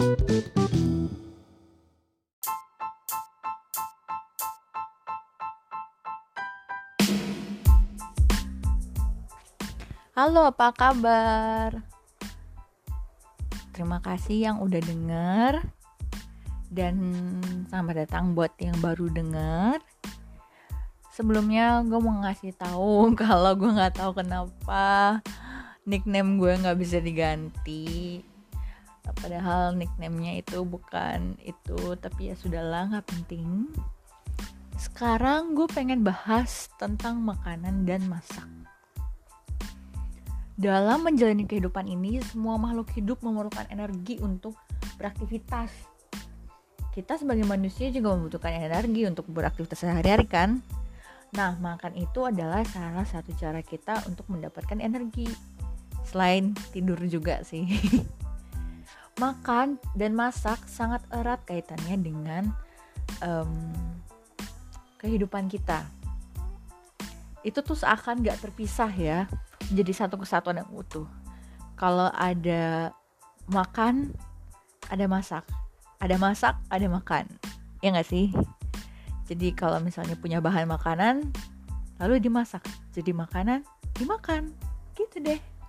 Halo, apa kabar? Terima kasih yang udah denger dan selamat datang buat yang baru denger. Sebelumnya gue mau ngasih tahu kalau gue nggak tahu kenapa nickname gue nggak bisa diganti. Padahal nicknamenya itu bukan itu, tapi ya sudahlah nggak penting. Sekarang gue pengen bahas tentang makanan dan masak dalam menjalani kehidupan ini, semua makhluk hidup memerlukan energi untuk beraktivitas. Kita sebagai manusia juga membutuhkan energi untuk beraktivitas sehari-hari kan? Nah, makan itu adalah salah satu cara kita untuk mendapatkan energi. Selain tidur juga sih. makan dan masak sangat erat kaitannya dengan um, kehidupan kita. Itu tuh seakan gak terpisah ya jadi satu kesatuan yang utuh. Kalau ada makan ada masak. Ada masak ada makan. Ya nggak sih? Jadi kalau misalnya punya bahan makanan lalu dimasak. Jadi makanan dimakan. Gitu deh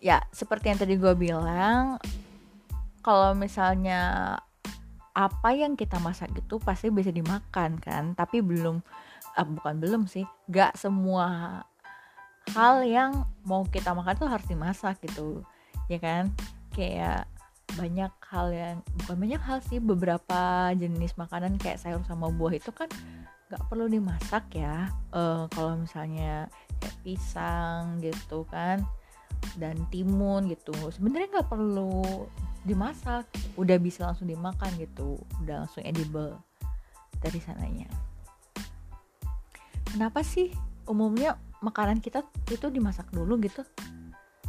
ya seperti yang tadi gue bilang kalau misalnya apa yang kita masak itu pasti bisa dimakan kan? Tapi belum ah, bukan belum sih gak semua hal yang mau kita makan tuh harus dimasak gitu ya kan? Kayak banyak hal yang bukan banyak hal sih beberapa jenis makanan kayak sayur sama buah itu kan nggak perlu dimasak ya. Uh, kalau misalnya kayak pisang gitu kan dan timun gitu. Sebenarnya nggak perlu dimasak udah bisa langsung dimakan gitu udah langsung edible dari sananya. Kenapa sih umumnya makanan kita itu dimasak dulu gitu?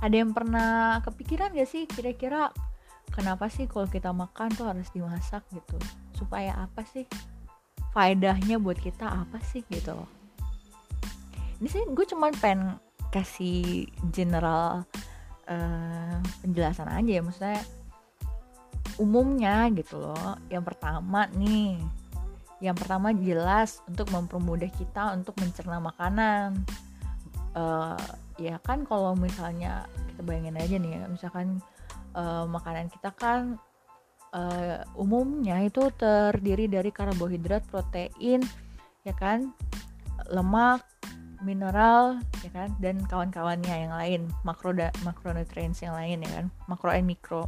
Ada yang pernah kepikiran gak sih kira-kira kenapa sih kalau kita makan tuh harus dimasak gitu? Supaya apa sih? Faedahnya buat kita apa sih gitu? Loh ini sih gue cuman pengen kasih general uh, penjelasan aja ya. Maksudnya umumnya gitu loh. Yang pertama nih yang pertama jelas untuk mempermudah kita untuk mencerna makanan. Uh, ya kan kalau misalnya kita bayangin aja nih ya misalkan uh, makanan kita kan uh, umumnya itu terdiri dari karbohidrat protein ya kan lemak mineral ya kan? Dan kawan-kawannya yang lain makro da makronutrients yang lain ya kan? Makro and mikro.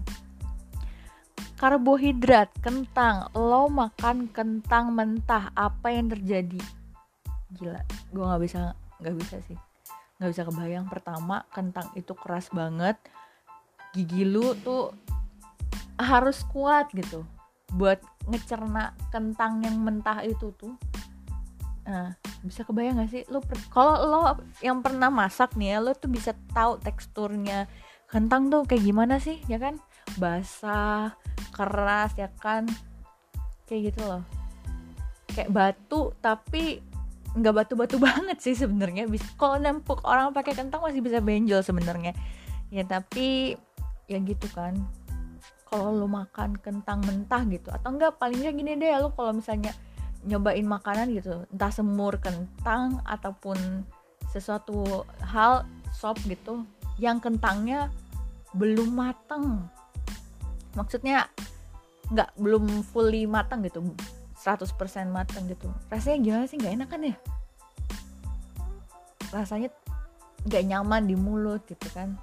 Karbohidrat kentang. Lo makan kentang mentah apa yang terjadi? Gila gue nggak bisa nggak bisa sih. Nggak bisa kebayang. Pertama kentang itu keras banget. Gigi lu tuh harus kuat gitu. Buat ngecerna kentang yang mentah itu tuh. Nah bisa kebayang gak sih? Lu kalau lo yang pernah masak nih ya lo tuh bisa tahu teksturnya kentang tuh kayak gimana sih ya kan? Basah keras ya kan? Kayak gitu loh. Kayak batu tapi nggak batu-batu banget sih sebenarnya. Kalau nempuk orang pakai kentang masih bisa benjol sebenarnya. Ya tapi ya gitu kan. Kalau lo makan kentang mentah gitu atau enggak paling nggak gini deh lo kalau misalnya nyobain makanan gitu. Entah semur kentang ataupun sesuatu hal sop gitu yang kentangnya belum matang maksudnya nggak belum fully matang gitu 100% matang gitu. Rasanya gimana sih? Nggak enak kan ya? Rasanya nggak nyaman di mulut gitu kan.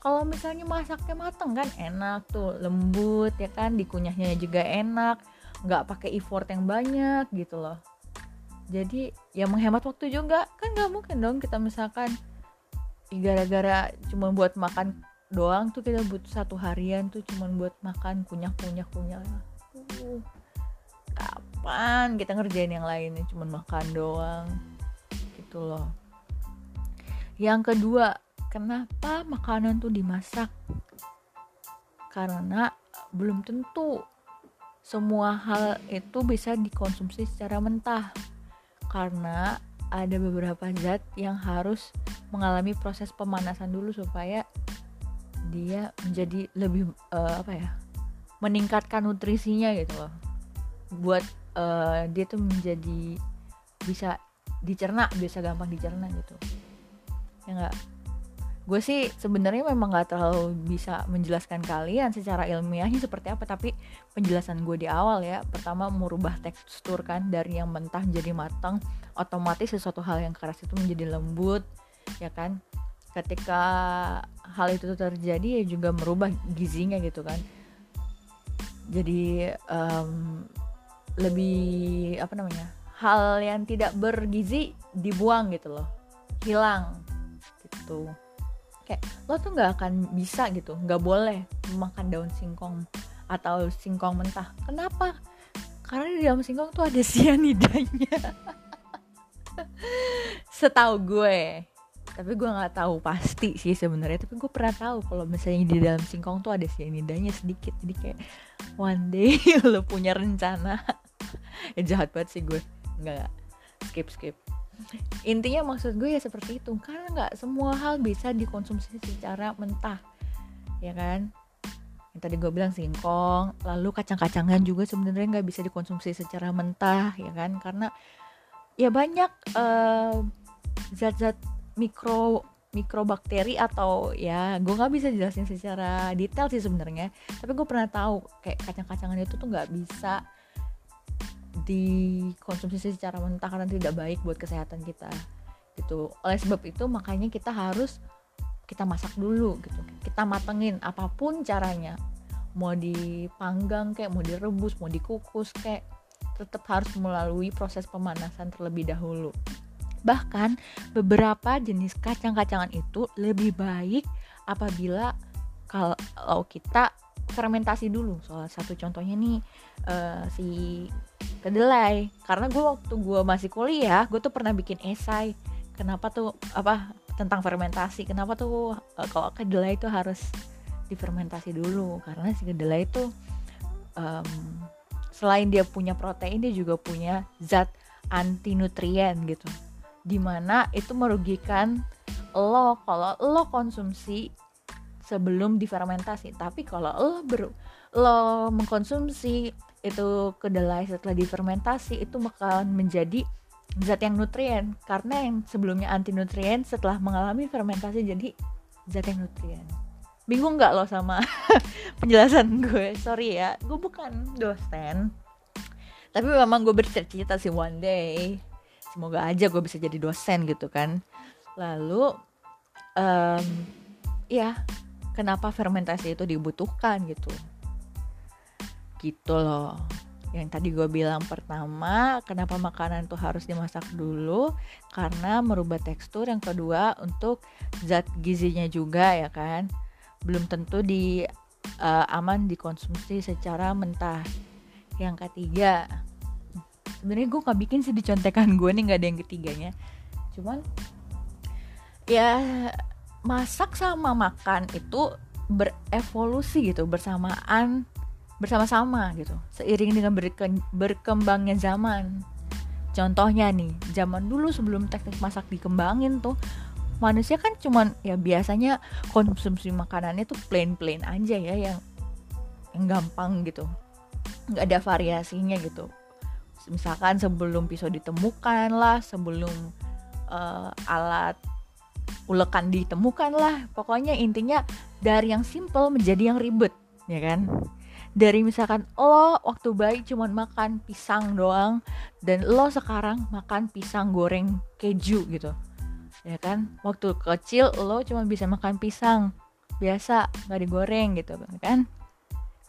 Kalau misalnya masaknya matang kan enak tuh lembut ya kan dikunyahnya juga enak nggak pakai effort yang banyak gitu loh. Jadi ya menghemat waktu juga. Kan nggak mungkin dong kita misalkan gara-gara cuma buat makan doang tuh kita butuh satu harian tuh cuman buat makan kunyah kunyah kunyah. Uh, kapan kita ngerjain yang lainnya cuman makan doang gitu loh. Yang kedua kenapa makanan tuh dimasak? Karena belum tentu semua hal itu bisa dikonsumsi secara mentah. Karena ada beberapa zat yang harus mengalami proses pemanasan dulu supaya dia menjadi lebih uh, apa ya meningkatkan nutrisinya gitu loh. Buat uh, dia tuh menjadi bisa dicerna bisa gampang dicerna gitu. Ya nggak gue sih sebenarnya memang nggak terlalu bisa menjelaskan kalian secara ilmiahnya seperti apa tapi penjelasan gue di awal ya. Pertama merubah tekstur kan dari yang mentah jadi matang otomatis sesuatu hal yang keras itu menjadi lembut ya kan? Ketika hal itu terjadi ya juga merubah gizinya gitu kan. Jadi um, lebih apa namanya hal yang tidak bergizi dibuang gitu loh hilang gitu kayak lo tuh nggak akan bisa gitu nggak boleh makan daun singkong atau singkong mentah. Kenapa? Karena di dalam singkong tuh ada sianidanya setahu gue tapi gue nggak tahu pasti sih sebenarnya tapi gue pernah tahu kalau misalnya di dalam singkong tuh ada sianidanya sedikit. Jadi kayak one day lo punya rencana. Ya jahat banget sih gue. Nggak skip skip intinya maksud gue ya seperti itu. Karena nggak semua hal bisa dikonsumsi secara mentah. Ya kan? Yang tadi gue bilang singkong lalu kacang-kacangan juga sebenarnya nggak bisa dikonsumsi secara mentah ya kan? Karena ya banyak uh, zat-zat mikro mikrobakteri atau ya gue nggak bisa jelasin secara detail sih sebenarnya. Tapi gue pernah tahu kayak kacang-kacangan itu tuh nggak bisa dikonsumsi secara mentah karena tidak baik buat kesehatan kita gitu. Oleh sebab itu makanya kita harus kita masak dulu gitu. Kita matengin apa pun caranya. Mau dipanggang kayak mau direbus mau dikukus kayak tetap harus melalui proses pemanasan terlebih dahulu. Bahkan beberapa jenis kacang-kacangan itu lebih baik apabila kalau kita fermentasi dulu. Salah satu contohnya nih uh, si kedelai. Karena gue waktu gue masih kuliah gue tuh pernah bikin esai. Kenapa tuh apa tentang fermentasi. Kenapa tuh uh, kalau kedelai itu harus difermentasi dulu. Karena si kedelai itu um, selain dia punya protein dia juga punya zat anti nutrien gitu. Di mana itu merugikan lo. Kalau lo konsumsi sebelum difermentasi. Tapi kalau lo ber lo mengkonsumsi itu kedelai setelah difermentasi itu bakalan menjadi zat yang nutrien. Karena yang sebelumnya anti nutrien setelah mengalami fermentasi jadi zat yang nutrien. Bingung nggak lo sama penjelasan gue? Sorry ya gue bukan dosen. Tapi memang gue bercita-cita sih one day. Semoga aja gue bisa jadi dosen gitu kan. Lalu um, ya kenapa fermentasi itu dibutuhkan gitu gitu loh. Yang tadi gue bilang pertama kenapa makanan tuh harus dimasak dulu? Karena merubah tekstur yang kedua untuk zat gizinya juga ya kan? Belum tentu di uh, aman dikonsumsi secara mentah. Yang ketiga sebenarnya gue nggak bikin sih di contekan gue nih nggak ada yang ketiganya. Cuman ya masak sama makan itu berevolusi gitu bersamaan bersama-sama gitu. Seiring dengan berkembangnya zaman. Contohnya nih zaman dulu sebelum teknik masak dikembangin tuh manusia kan cuman ya biasanya konsumsi makanannya tuh plain plain aja ya yang yang gampang gitu. Nggak ada variasinya gitu. Misalkan sebelum pisau ditemukan lah sebelum uh, alat ulekan ditemukan lah. Pokoknya intinya dari yang simple menjadi yang ribet ya kan dari misalkan lo waktu bayi cuman makan pisang doang dan lo sekarang makan pisang goreng keju gitu. Ya kan? Waktu kecil lo cuma bisa makan pisang. Biasa nggak digoreng gitu kan?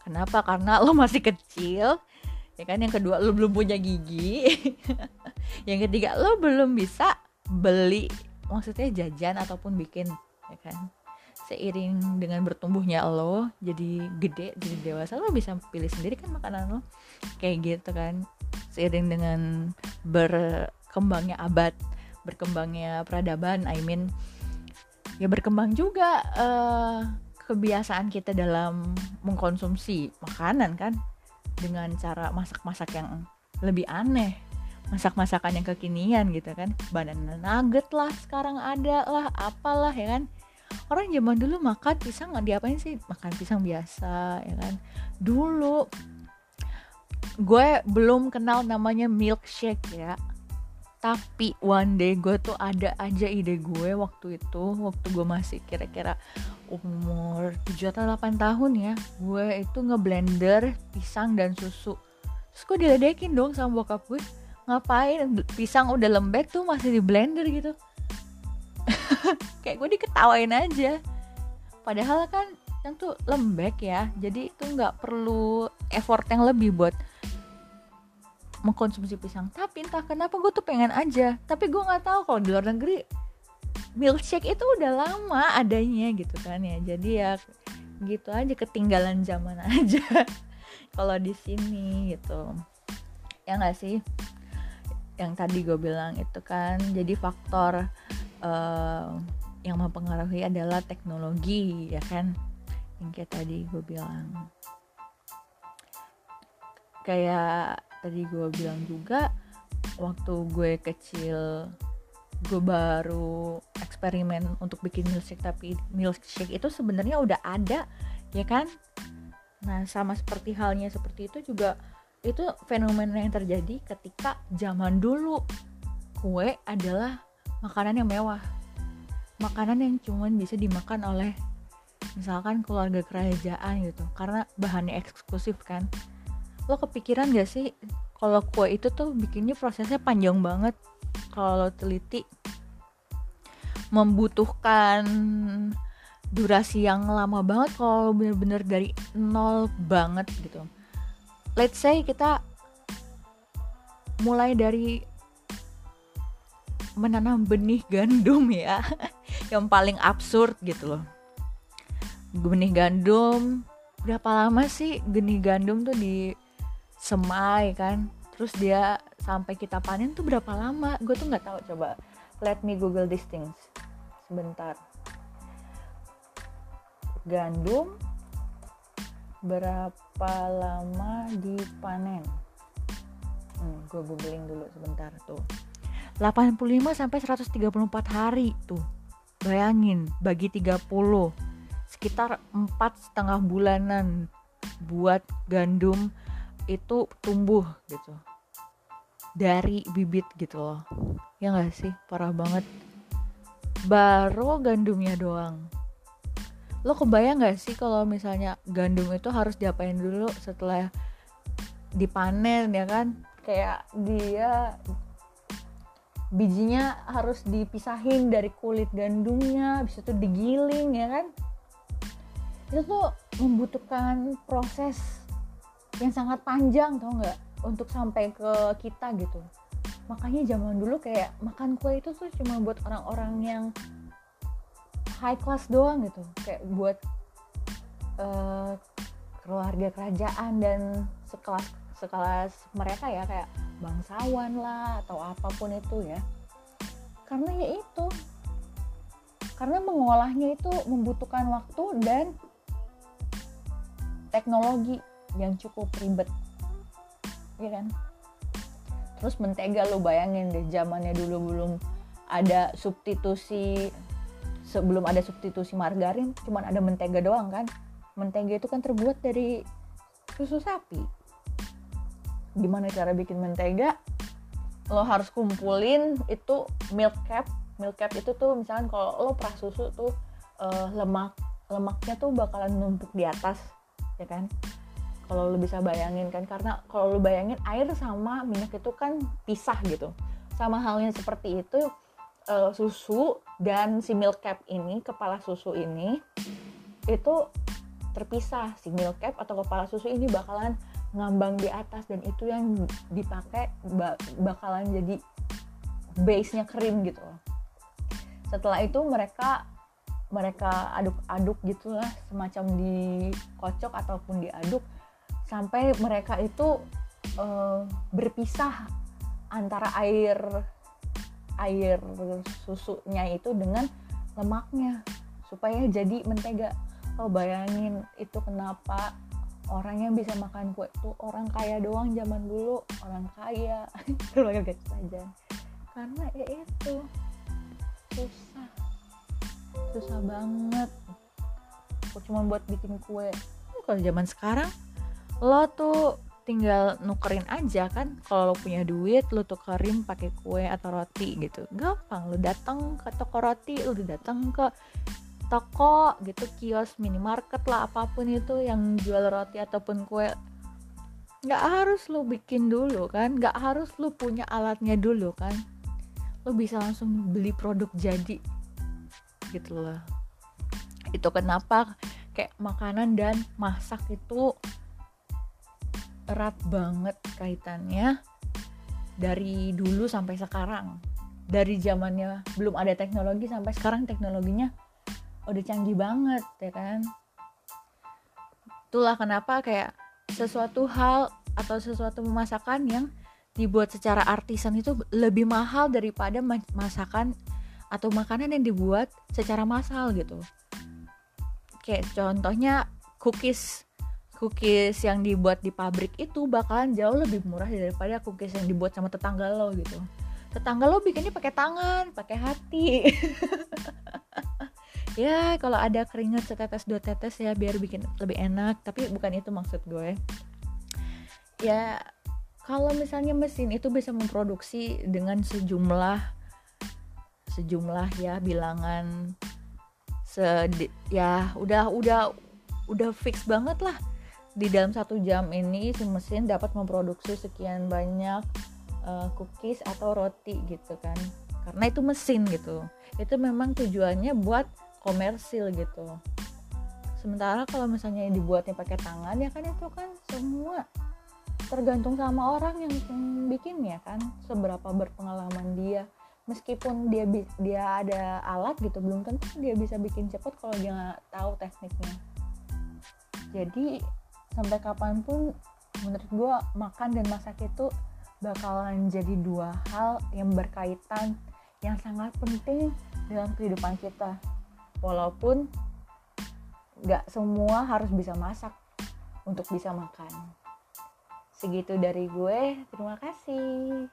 Kenapa? Karena lo masih kecil ya kan? Yang kedua lo belum punya gigi. Yang ketiga lo belum bisa beli maksudnya jajan ataupun bikin ya kan seiring dengan bertumbuhnya lo jadi gede jadi dewasa lo bisa pilih sendiri kan makanan lo. Kayak gitu kan. Seiring dengan berkembangnya abad berkembangnya peradaban I mean ya berkembang juga uh, kebiasaan kita dalam mengkonsumsi makanan kan. Dengan cara masak-masak yang lebih aneh masak-masakan yang kekinian gitu kan. Banana nugget lah sekarang ada lah apalah ya kan orang zaman dulu makan pisang nggak diapain sih? Makan pisang biasa ya kan? Dulu gue belum kenal namanya milkshake ya. Tapi one day gue tuh ada aja ide gue waktu itu waktu gue masih kira-kira umur 7 atau 8 tahun ya gue itu ngeblender pisang dan susu. Terus gue diledekin dong sama bokap gue ngapain? Pisang udah lembek tuh masih di blender gitu kayak gue diketawain aja. Padahal kan yang tuh lembek ya jadi itu nggak perlu effort yang lebih buat mengkonsumsi pisang. Tapi entah kenapa gue tuh pengen aja. Tapi gue nggak tahu kalau di luar negeri milkshake itu udah lama adanya gitu kan ya. Jadi ya gitu aja ketinggalan zaman aja kalau di sini gitu. Ya nggak sih? Yang tadi gue bilang itu kan jadi faktor uh, yang mempengaruhi adalah teknologi ya kan? Yang kayak tadi gue bilang. Kayak tadi gue bilang juga waktu gue kecil gue baru eksperimen untuk bikin milkshake tapi milkshake itu sebenarnya udah ada ya kan? Nah sama seperti halnya seperti itu juga itu fenomena yang terjadi ketika zaman dulu. Kue adalah makanan yang mewah. Makanan yang cuman bisa dimakan oleh misalkan keluarga kerajaan gitu karena bahannya eksklusif kan? Lo kepikiran gak sih kalau kue itu tuh bikinnya prosesnya panjang banget? Kalau teliti membutuhkan durasi yang lama banget kalau bener-bener dari nol banget gitu. Let's say kita mulai dari menanam benih gandum ya. Yang paling absurd gitu loh. Benih gandum berapa lama sih benih gandum tuh di semai kan? Terus dia sampai kita panen tuh berapa lama? Gue tuh nggak tahu. Coba let me google these things. Sebentar. Gandum berapa lama dipanen? Hmm, gue googling dulu sebentar tuh 85 sampai 134 hari tuh. Bayangin bagi 30 sekitar empat setengah bulanan buat gandum itu tumbuh gitu. Dari bibit gitu loh. Ya nggak sih? Parah banget. Baru gandumnya doang. Lo kebayang nggak sih kalau misalnya gandum itu harus diapain dulu setelah dipanen ya kan? Kayak dia bijinya harus dipisahin dari kulit gandumnya bisa itu digiling ya kan? Itu tuh membutuhkan proses yang sangat panjang tau nggak? Untuk sampai ke kita gitu. Makanya zaman dulu kayak makan kue itu tuh cuma buat orang-orang yang high class doang gitu. Kayak buat uh, keluarga kerajaan dan sekelas sekelas mereka ya kayak bangsawan lah atau apa pun itu ya. Karena ya itu. Karena mengolahnya itu membutuhkan waktu dan teknologi yang cukup ribet. Ya kan? Terus mentega lo bayangin deh zamannya dulu belum ada substitusi sebelum ada substitusi margarin cuman ada mentega doang kan? Mentega itu kan terbuat dari susu sapi gimana cara bikin mentega lo harus kumpulin itu milk cap. Milk cap itu tuh misalnya kalau lo prah susu tuh uh, lemak lemaknya tuh bakalan numpuk di atas ya kan? Kalau lu bisa bayangin kan karena kalau lu bayangin air sama minyak itu kan pisah gitu. Sama halnya seperti itu uh, susu dan si milk cap ini kepala susu ini itu terpisah si milk cap atau kepala susu ini bakalan ngambang di atas dan itu yang dipakai bakalan jadi base-nya krim gitu setelah itu mereka mereka aduk-aduk gitulah semacam dikocok ataupun diaduk sampai mereka itu uh, berpisah antara air air susunya itu dengan lemaknya supaya jadi mentega. Oh bayangin itu kenapa orang yang bisa makan kue itu orang kaya doang zaman dulu orang kaya. Keluarga saja karena ya itu susah. Susah banget. Cuma buat bikin kue. Kalau zaman sekarang lo tuh tinggal nukerin aja kan. Kalau lo punya duit lo tukerin pakai kue atau roti gitu. Gampang lo datang ke toko roti lo datang ke toko gitu kios minimarket lah apa pun itu yang jual roti ataupun kue. Nggak harus lo bikin dulu kan nggak harus lo punya alatnya dulu kan. Lo bisa langsung beli produk jadi gitu loh. Itu kenapa kayak makanan dan masak itu erat banget kaitannya dari dulu sampai sekarang. Dari zamannya belum ada teknologi sampai sekarang teknologinya udah canggih banget ya kan? Itulah kenapa kayak sesuatu hal atau sesuatu masakan yang dibuat secara artisan itu lebih mahal daripada masakan atau makanan yang dibuat secara massal gitu. Kayak contohnya cookies. Cookies yang dibuat di pabrik itu bakalan jauh lebih murah daripada cookies yang dibuat sama tetangga lo gitu. Tetangga lo bikinnya pakai tangan pakai hati ya kalau ada keringat setetes dua tetes ya biar bikin lebih enak. Tapi bukan itu maksud gue. Ya kalau misalnya mesin itu bisa memproduksi dengan sejumlah sejumlah ya bilangan se ya udah udah udah fix banget lah. Di dalam satu jam ini si mesin dapat memproduksi sekian banyak uh, cookies atau roti gitu kan. Karena itu mesin gitu. Itu memang tujuannya buat komersil gitu. Sementara kalau misalnya dibuatnya pakai tangan ya kan itu kan semua tergantung sama orang yang bikin ya kan? Seberapa berpengalaman dia. Meskipun dia dia ada alat gitu belum tentu dia bisa bikin cepet kalau dia nggak tahu tekniknya. Jadi sampai kapan pun menurut gue makan dan masak itu bakalan jadi dua hal yang berkaitan yang sangat penting dalam kehidupan kita walaupun nggak semua harus bisa masak untuk bisa makan. Segitu dari gue. Terima kasih